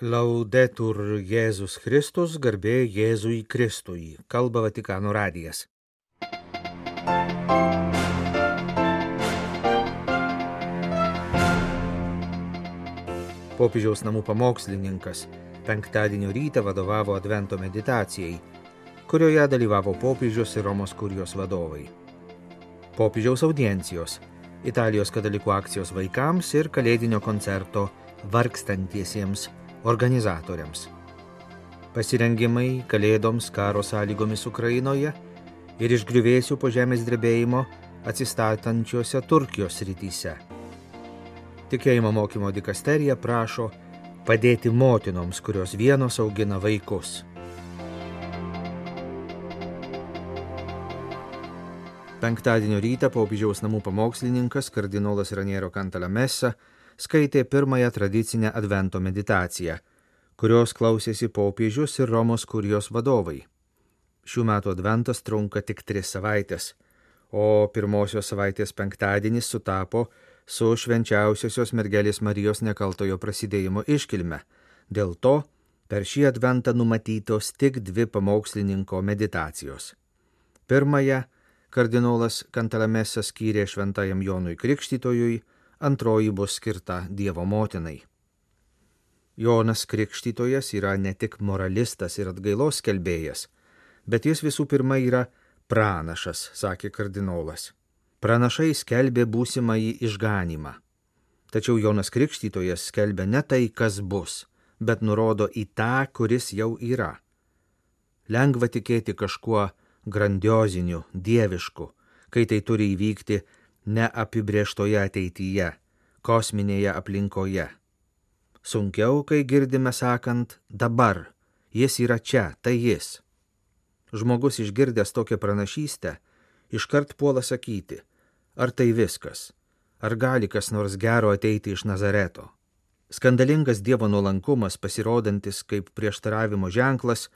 Laudetur Jėzus Kristus, garbė Jėzui Kristui, kalba Vatikano radijas. Popiežiaus namų pamokslininkas penktadienio rytą vadovavo Advento meditacijai, kurioje dalyvavo popiežius ir Romos kurijos vadovai. Popiežiaus audiencijos, Italijos katalikų akcijos vaikams ir kalėdinio koncerto vargstantiesiems organizatoriams. Pasirengimai kalėdoms karo sąlygomis Ukrainoje ir išgriuvėsių po žemės drebėjimo atsistatančiose Turkijos rytyse. Tikėjimo mokymo dikasterija prašo padėti motinoms, kurios vienos augina vaikus. Penktadienio rytą popiežiaus namų pamokslininkas kardinolas Raniero Kantalamesa skaitė pirmąją tradicinę Advento meditaciją, kurios klausėsi popiežius ir Romos kurijos vadovai. Šių metų Adventas trunka tik tris savaitės, o pirmosios savaitės penktadienis sutapo su švenčiausiosios mergelės Marijos nekaltojo prasidėjimo iškilme. Dėl to per šį Adventą numatytos tik dvi pamokslininko meditacijos. Pirmąją kardinolas Kantalamesas skyrė šventajam Jonui Krikštytojui, antroji bus skirta Dievo motinai. Jonas Krikštytojas yra ne tik moralistas ir atgailos kelbėjas, bet jis visų pirma yra pranašas, sakė kardinolas. Pranašai skelbė būsimąjį išganimą. Tačiau Jonas Krikštytojas skelbia ne tai, kas bus, bet nurodo į tą, kuris jau yra. Lengva tikėti kažkuo grandioziniu, dievišku, kai tai turi įvykti neapibrieštoje ateityje, kosminėje aplinkoje. Sunkiau, kai girdime sakant dabar, jis yra čia, tai jis. Žmogus išgirdęs tokią pranašystę, iškart puola sakyti, ar tai viskas, ar gali kas nors gero ateiti iš Nazareto. Skandalingas Dievo nuolankumas, pasirodantis kaip prieštaravimo ženklas,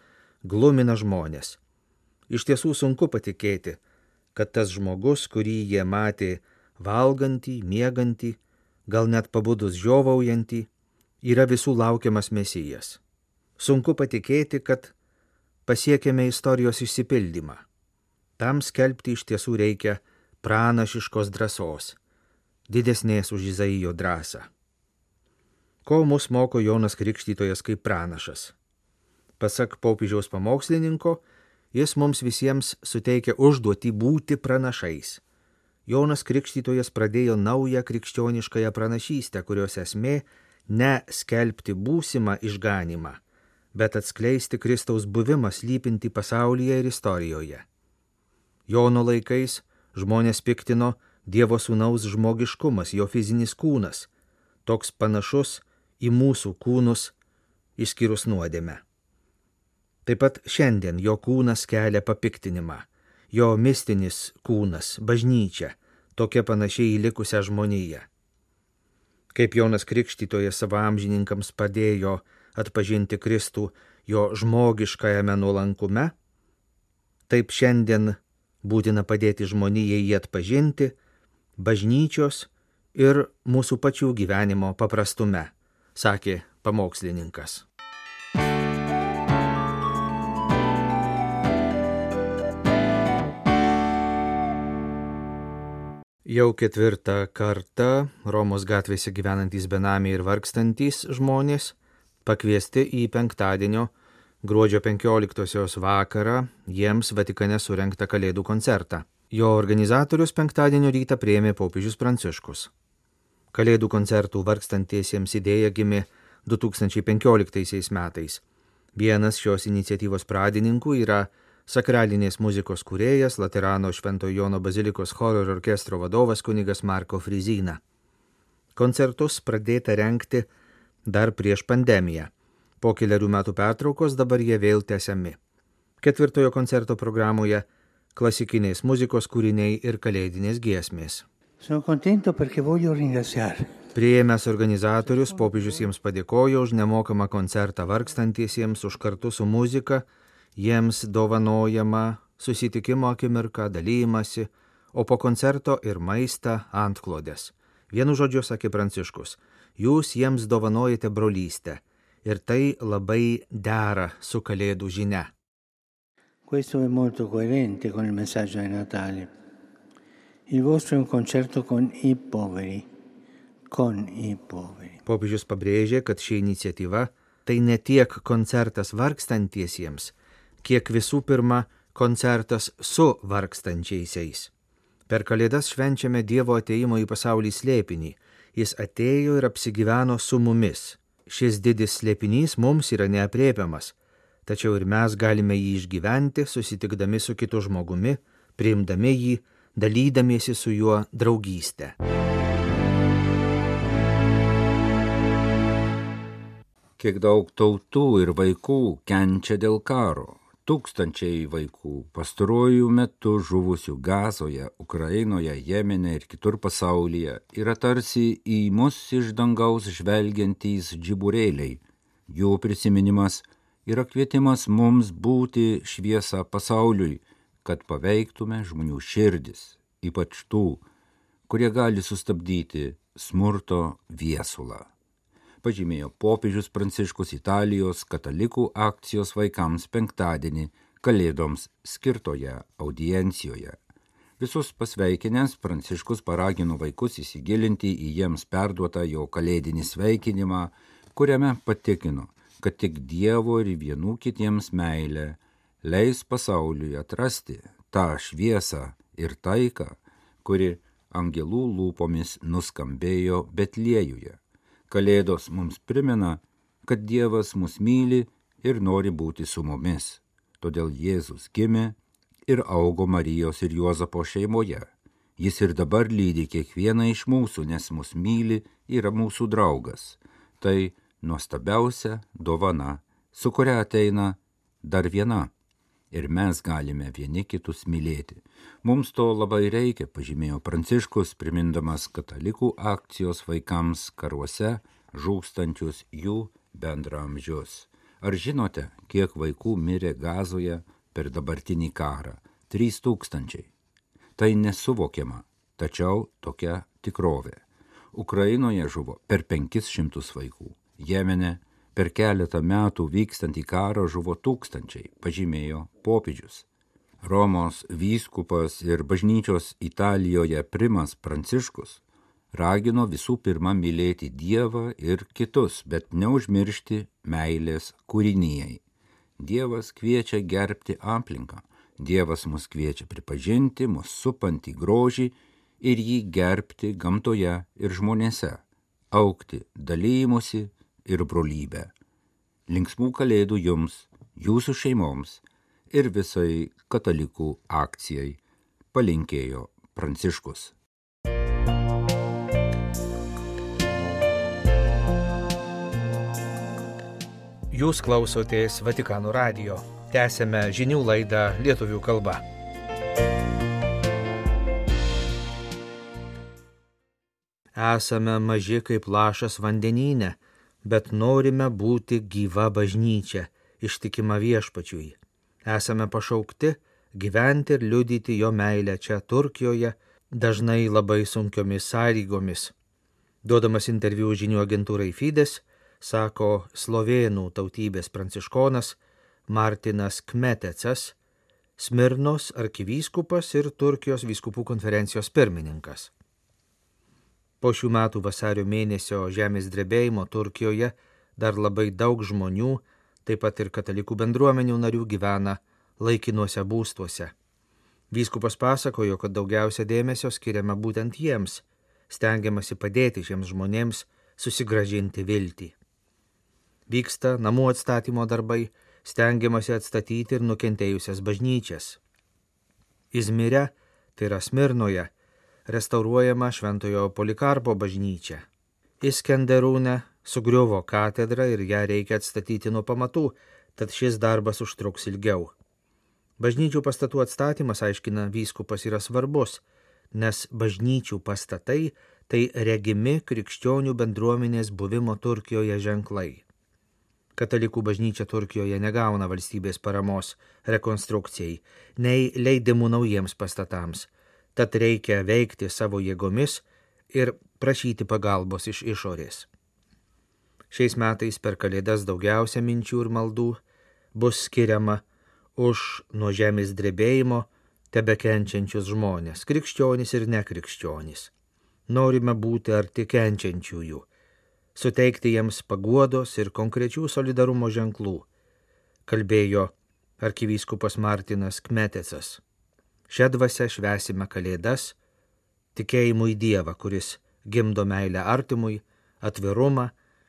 glumina žmonės. Iš tiesų sunku patikėti, kad tas žmogus, kurį jie matė valgantį, miegantį, gal net pabudus žiovaujantį, yra visų laukiamas mesijas. Sunku patikėti, kad pasiekėme istorijos išsipildymą. Tam skelbti iš tiesų reikia pranašiškos drąsos, didesnės už Izaijo drąsą. Ko mus moko Jonas Krikštytojas kaip pranašas? Pasak popiežiaus pamokslininko, jis mums visiems suteikia užduoti būti pranašais. Jonas Krikštytojas pradėjo naują krikščioniškąją pranašystę, kurios esmė ne skelbti būsimą išganimą, bet atskleisti Kristaus buvimą slypinti pasaulyje ir istorijoje. Jono laikais žmonės piktino Dievo sūnaus žmogiškumas, jo fizinis kūnas, toks panašus į mūsų kūnus, išskyrus nuodėmę. Taip pat šiandien jo kūnas kelia papiktinimą, jo mistinis kūnas, bažnyčia, tokia panašiai į likusią žmoniją. Kaip Jonas Krikštytojas savo amžininkams padėjo atpažinti Kristų jo žmogiškajame nuolankume, taip šiandien būtina padėti žmonijai jį atpažinti, bažnyčios ir mūsų pačių gyvenimo paprastume, sakė pamokslininkas. Jau ketvirtą kartą Romos gatvėse gyvenantys benamiai ir vargstantys žmonės pakviesti į penktadienio gruodžio 15-osios vakarą jiems Vatikane surenktą Kalėdų koncertą. Jo organizatorius penktadienio rytą prieėmė popiežius Pranciškus. Kalėdų koncertų vargstantiesiems idėja gimė 2015 metais. Vienas šios iniciatyvos pradininkų yra sakralinės muzikos kūrėjas, Laterano Švento Jono bazilikos choro ir orkestro vadovas kunigas Marko Frizyna. Koncertus pradėta renkti dar prieš pandemiją. Po keliarių metų pertraukos dabar jie vėl tęsiami. Ketvirtojo koncerto programoje klasikinės muzikos kūriniai ir kalėdinės giesmės. Prieėmęs organizatorius, popiežius jiems padėkojo už nemokamą koncertą vargstantiesiems, už kartu su muzika jiems dovanojama susitikimo akimirka, dalymasi, o po koncerto ir maistą antklodės. Vienu žodžiu sakė Pranciškus, jūs jiems dovanojate brolystę ir tai labai dera su Kalėdų žinia. Questo è molto coerente con il messaggio di Natale. Il vostro è un concerto con i poveri, con i poveri. Popiežius pabrėžė, kad ši iniciatyva tai ne tiek koncertas vargstantiesiems, kiek visų pirma koncertas su vargstančiaisiais. Per Kalėdas švenčiame Dievo ateimo į pasaulį slėpinį. Jis atėjo ir apsigyveno su mumis. Šis didis slėpinys mums yra neapriepiamas, tačiau ir mes galime jį išgyventi, susitikdami su kitu žmogumi, priimdami jį, dalydamiesi su juo draugystę. Kiek daug tautų ir vaikų kenčia dėl karo. Tūkstančiai vaikų pastaruoju metu žuvusių Gazoje, Ukrainoje, Jemene ir kitur pasaulyje yra tarsi į mus iš dangaus žvelgiantys džiburėliai. Jų prisiminimas yra kvietimas mums būti šviesa pasauliui, kad paveiktume žmonių širdis, ypač tų, kurie gali sustabdyti smurto viesulą. Pažymėjo popiežius Pranciškus Italijos katalikų akcijos vaikams penktadienį Kalėdoms skirtoje audiencijoje. Visus pasveikinęs Pranciškus paragino vaikus įsigilinti į jiems perduotą jo kalėdinį sveikinimą, kuriame patikino, kad tik Dievo ir vienų kitiems meilė leis pasauliui atrasti tą šviesą ir taiką, kuri angelų lūpomis nuskambėjo Betliejuje. Kalėdos mums primena, kad Dievas mus myli ir nori būti su mumis. Todėl Jėzus gimė ir augo Marijos ir Juozapo šeimoje. Jis ir dabar lydi kiekvieną iš mūsų, nes mus myli, yra mūsų draugas. Tai nuostabiausia dovana, su kuria ateina dar viena. Ir mes galime vieni kitus mylėti. Mums to labai reikia, pažymėjo Pranciškus, primindamas katalikų akcijos vaikams karuose žūstančius jų bendramžius. Ar žinote, kiek vaikų mirė gazoje per dabartinį karą? 3000. Tai nesuvokiama, tačiau tokia tikrovė. Ukrainoje žuvo per 500 vaikų. Jemene per keletą metų vykstant į karą žuvo tūkstančiai, pažymėjo popidžius. Romos vyskupas ir bažnyčios Italijoje primas Pranciškus ragino visų pirma mylėti Dievą ir kitus, bet neužmiršti meilės kūrinijai. Dievas kviečia gerbti aplinką, Dievas mus kviečia pripažinti mus supantį grožį ir jį gerbti gamtoje ir žmonėse, aukti dalymusi ir brolybę. Linksmų kalėdų jums, jūsų šeimoms ir visai katalikų akcijai palinkėjo Pranciškus. Jūs klausotės Vatikano radio. Tęsėme žinių laidą lietuvių kalba. Esame maži kaip lašas vandenyne, bet norime būti gyva bažnyčia, ištikima viešpačiui. Esame pašaukti gyventi ir liudyti jo meilę čia Turkijoje, dažnai labai sunkiomis sąlygomis. Duodamas interviu žinių agentūrai Fides, sako slovėnų tautybės pranciškonas Martinas Kmetecas, Smirnos arkivyskupas ir Turkijos vyskupų konferencijos pirmininkas. Po šių metų vasario mėnesio žemės drebėjimo Turkijoje dar labai daug žmonių, taip pat ir katalikų bendruomenių narių gyvena laikinuose būstuose. Vyskupas pasakojo, kad daugiausia dėmesio skiriama būtent jiems, stengiamasi padėti šiems žmonėms susigražinti viltį. Vyksta namų atstatymo darbai, stengiamasi atstatyti ir nukentėjusias bažnyčias. Izmire, tai yra Smirnoje, restauruojama Šventojo Polikarpo bažnyčia. Iskenderūne sugriuvo katedra ir ją reikia atstatyti nuo pamatų, tad šis darbas užtruks ilgiau. Bažnyčių pastatų atstatymas, aiškina vyskupas, yra svarbus, nes bažnyčių pastatai tai regimi krikščionių bendruomenės buvimo Turkijoje ženklai. Katalikų bažnyčia Turkijoje negauna valstybės paramos rekonstrukcijai, nei leidimų naujiems pastatams, tad reikia veikti savo jėgomis ir prašyti pagalbos iš išorės. Šiais metais per Kalėdas daugiausia minčių ir maldų bus skiriama už nuo žemės drebėjimo tebekenčiančius žmonės, krikščionys ir nekrikščionys. Norime būti arti kenčiančiųjų, suteikti jiems paguodos ir konkrečių solidarumo ženklų, kalbėjo arkivyskupas Martinas Kmetecas. Šią dvasę švesime Kalėdas, tikėjimu į Dievą, kuris gimdo meilę artimui, atvirumą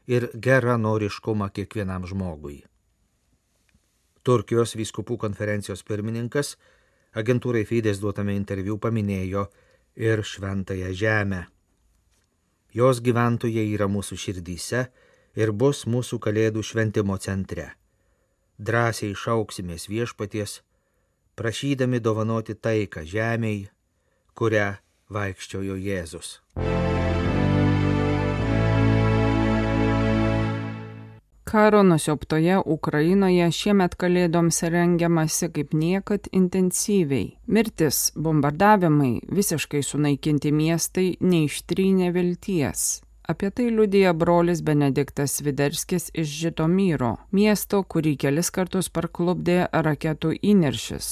ir geranoriškumą kiekvienam žmogui. Turkijos vyskupų konferencijos pirmininkas agentūrai Fides duotame interviu paminėjo ir šventąją žemę. Jos gyventojai yra mūsų širdyse ir bus mūsų kalėdų šventimo centre. Drąsiai šauksimės viešpaties, prašydami dovanoti taiką žemėj, kurią vaikščiojo Jėzus. Karo nusioptoje Ukrainoje šiemet kalėdoms rengiamasi kaip niekad intensyviai. Mirtis, bombardavimai, visiškai sunaikinti miestai neištrynė vilties. Apie tai liudija brolis Benediktas Sviderskis iš Žitomyro, miesto, kurį kelis kartus parklubdė raketų įniršis.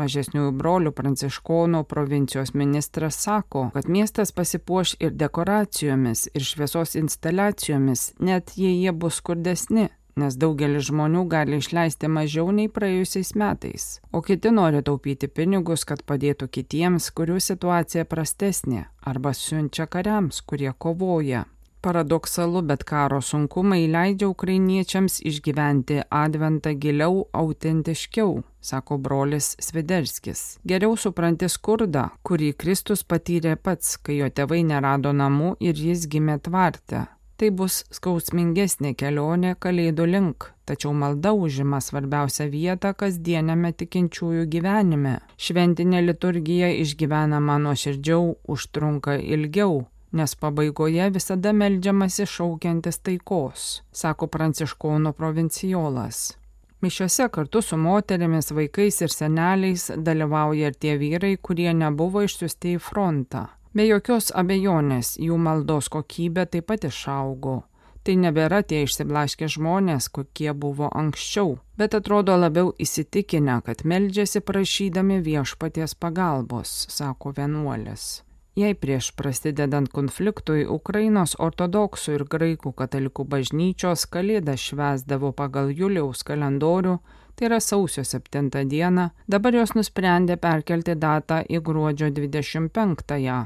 Mažesniųjų brolių pranciškonų provincijos ministras sako, kad miestas pasipuoš ir dekoracijomis, ir šviesos instaliacijomis, net jei jie bus skurdesni, nes daugelis žmonių gali išleisti mažiau nei praėjusiais metais, o kiti nori taupyti pinigus, kad padėtų kitiems, kurių situacija prastesnė, arba siunčia kariams, kurie kovoja. Paradoksalu, bet karo sunkumai leidžia ukrainiečiams išgyventi adventą giliau, autentiškiau, sako brolis Sviderskis. Geriau supranti skurdą, kurį Kristus patyrė pats, kai jo tėvai nerado namų ir jis gimė tvarte. Tai bus skausmingesnė kelionė kalėdų link, tačiau malda užima svarbiausią vietą kasdienėme tikinčiųjų gyvenime. Šventinė liturgija išgyvenama nuoširdžiau, užtrunka ilgiau nes pabaigoje visada meldžiamasi šaukiantis taikos, sako pranciškonų provincijolas. Mišiuose kartu su moterimis, vaikais ir seneliais dalyvauja ir tie vyrai, kurie nebuvo išsiusti į frontą. Be jokios abejonės jų maldos kokybė taip pat išaugo. Tai nebėra tie išsiblaškę žmonės, kokie buvo anksčiau, bet atrodo labiau įsitikinę, kad meldžiasi prašydami viešpaties pagalbos, sako vienuolis. Jei prieš prasidedant konfliktui Ukrainos ortodoksų ir graikų katalikų bažnyčios kalėdą švesdavo pagal Juliaus kalendorių, tai yra sausio 7 dieną, dabar jos nusprendė perkelti datą į gruodžio 25-ąją,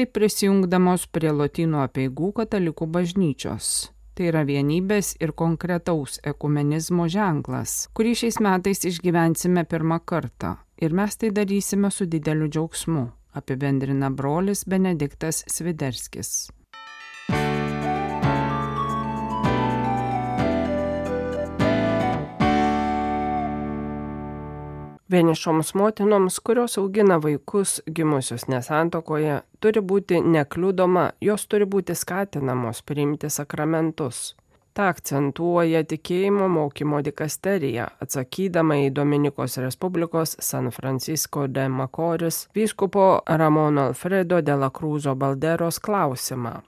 taip prisijungdamos prie lotynų apieigų katalikų bažnyčios. Tai yra vienybės ir konkretaus ekumenizmo ženklas, kurį šiais metais išgyvensime pirmą kartą ir mes tai darysime su dideliu džiaugsmu apibendrina brolis Benediktas Sviderskis. Vienišoms motinoms, kurios augina vaikus gimusius nesantokoje, turi būti nekliudoma, jos turi būti skatinamos priimti sakramentus. Ta akcentuoja tikėjimo mokymo dikasterija, atsakydama į Dominikos Respublikos San Francisco de Macoris vyskupo Ramono Alfredo de la Cruzo Balderos klausimą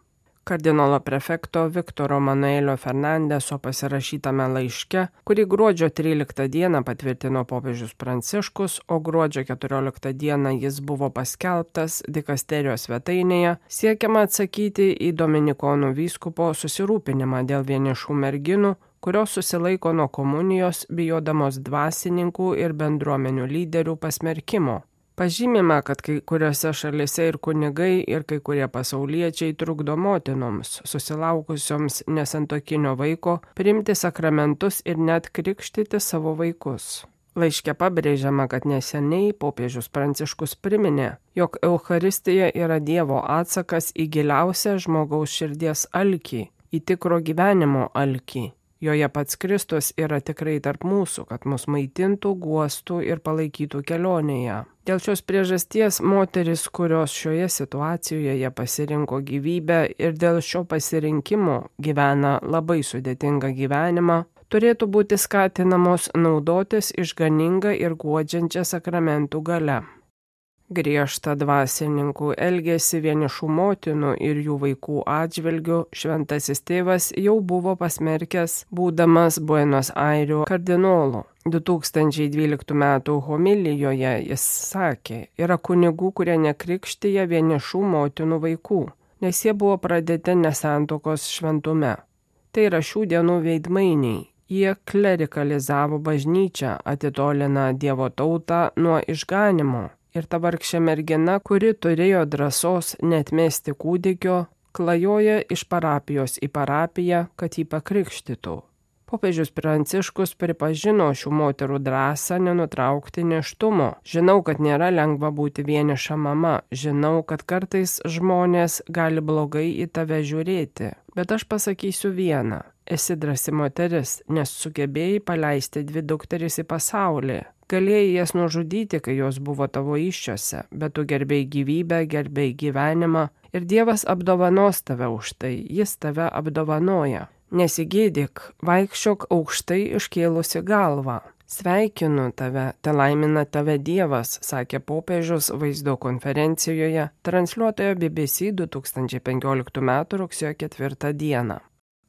kardinolo prefekto Viktoro Manuelio Fernandeso pasirašytame laiške, kurį gruodžio 13 dieną patvirtino popiežius Pranciškus, o gruodžio 14 dieną jis buvo paskelbtas dikasterijos svetainėje, siekiama atsakyti į Dominikonų vyskupo susirūpinimą dėl vienišų merginų, kurios susilaiko nuo komunijos bijodamos dvasininkų ir bendruomenių lyderių pasmerkimo. Pažymima, kad kai kuriuose šalise ir kunigai, ir kai kurie pasauliečiai trukdo motinoms, susilaukusioms nesantokinio vaiko, priimti sakramentus ir net krikštyti savo vaikus. Laiške pabrėžiama, kad neseniai popiežius Pranciškus priminė, jog Euharistija yra Dievo atsakas į giliausią žmogaus širdies alkį, į tikro gyvenimo alkį Joje pats Kristus yra tikrai tarp mūsų, kad mus maitintų, guostų ir palaikytų kelionėje. Dėl šios priežasties moteris, kurios šioje situacijoje pasirinko gyvybę ir dėl šio pasirinkimo gyvena labai sudėtingą gyvenimą, turėtų būti skatinamos naudotis išganingą ir guodžiančią sakramentų gale. Griežta dvasininkų elgesi vienišų motinų ir jų vaikų atžvilgių šventasis tėvas jau buvo pasmerkęs, būdamas Buenos Airių kardinolu. 2012 m. homilijoje jis sakė, yra kunigų, kurie nekrikštyje vienišų motinų vaikų, nes jie buvo pradėti nesantokos šventume. Tai yra šių dienų veidmainiai. Jie klerikalizavo bažnyčią, atitolina Dievo tautą nuo išganimo ir ta vargšė mergina, kuri turėjo drąsos netmesti kūdikio, klajoja iš parapijos į parapiją, kad jį pakrikštytų. Popiežius Pranciškus pripažino šių moterų drąsą nenutraukti neštumo. Žinau, kad nėra lengva būti vieniša mama, žinau, kad kartais žmonės gali blogai į tave žiūrėti, bet aš pasakysiu vieną. Esi drąsi moteris, nes sugebėjai paleisti dvi dukteris į pasaulį. Galėjai jas nužudyti, kai jos buvo tavo iššiose, bet tu gerbėjai gyvybę, gerbėjai gyvenimą ir Dievas apdovanos tave už tai, jis tave apdovanoja. Nesigėdik, vaikščiok aukštai iškėlusi galvą. Sveikinu tave, te laimina tave Dievas, sakė popiežius vaizdo konferencijoje, transliuotojo BBC 2015 m. rugsėjo 4 d.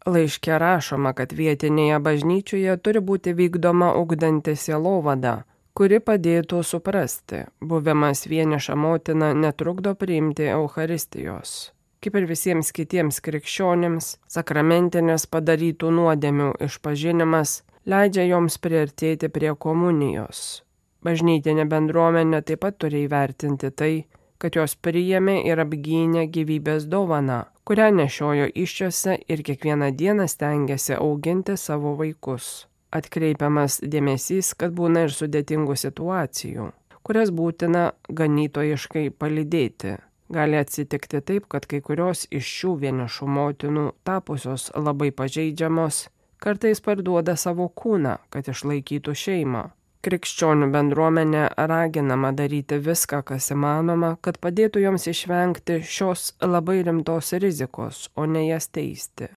Laiške rašoma, kad vietinėje bažnyčioje turi būti vykdoma ugdanti sielovada, kuri padėtų suprasti, buvimas vieniša motina netrukdo priimti Euharistijos. Kaip ir visiems kitiems krikščionėms, sakramentinės padarytų nuodėmių išpažinimas leidžia joms priartėti prie komunijos. Bažnytinė bendruomenė taip pat turi įvertinti tai, kad jos priėmė ir apgynė gyvybės dovaną, kurią nešiojo iščiose ir kiekvieną dieną stengiasi auginti savo vaikus atkreipiamas dėmesys, kad būna ir sudėtingų situacijų, kurias būtina ganytojiškai palydėti. Gali atsitikti taip, kad kai kurios iš šių vienišų motinų tapusios labai pažeidžiamos, kartais parduoda savo kūną, kad išlaikytų šeimą. Krikščionių bendruomenė raginama daryti viską, kas įmanoma, kad padėtų joms išvengti šios labai rimtos rizikos, o ne jas teisti.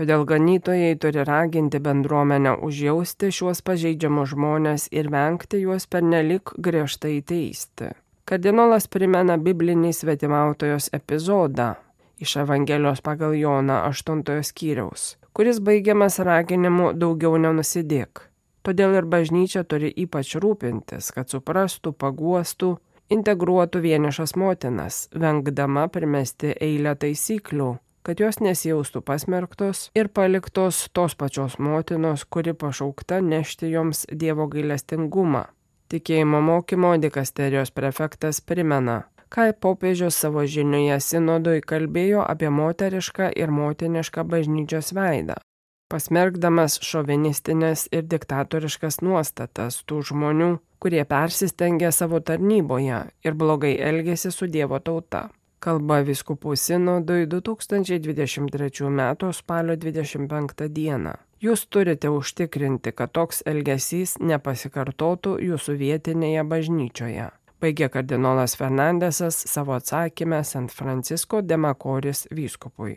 Todėl ganytojai turi raginti bendruomenę užjausti šiuos pažeidžiamus žmonės ir vengti juos pernelik griežtai teisti. Kardinolas primena biblinį svetimautojos epizodą iš Evangelijos pagal Joną 8 skyriaus, kuris baigiamas raginimu daugiau nenusidėk. Todėl ir bažnyčia turi ypač rūpintis, kad suprastų, paguostų, integruotų vienišas motinas, vengdama primesti eilę taisyklių, kad jos nesijaustų pasmerktos ir paliktos tos pačios motinos, kuri pašaukta nešti joms Dievo gailestingumą. Tikėjimo mokymo dikasterijos prefektas primena, ką popiežius savo žinioje sinodui kalbėjo apie moterišką ir motinišką bažnyčios veidą, pasmerkdamas šovinistinės ir diktatoriškas nuostatas tų žmonių, kurie persistengia savo tarnyboje ir blogai elgesi su Dievo tauta. Kalba viskupų sinodui 2023 m. spalio 25 d. Jūs turite užtikrinti, kad toks elgesys nepasikartotų jūsų vietinėje bažnyčioje. Baigė kardinolas Fernandesas savo atsakymę San Francisco de Makoris vyskupui.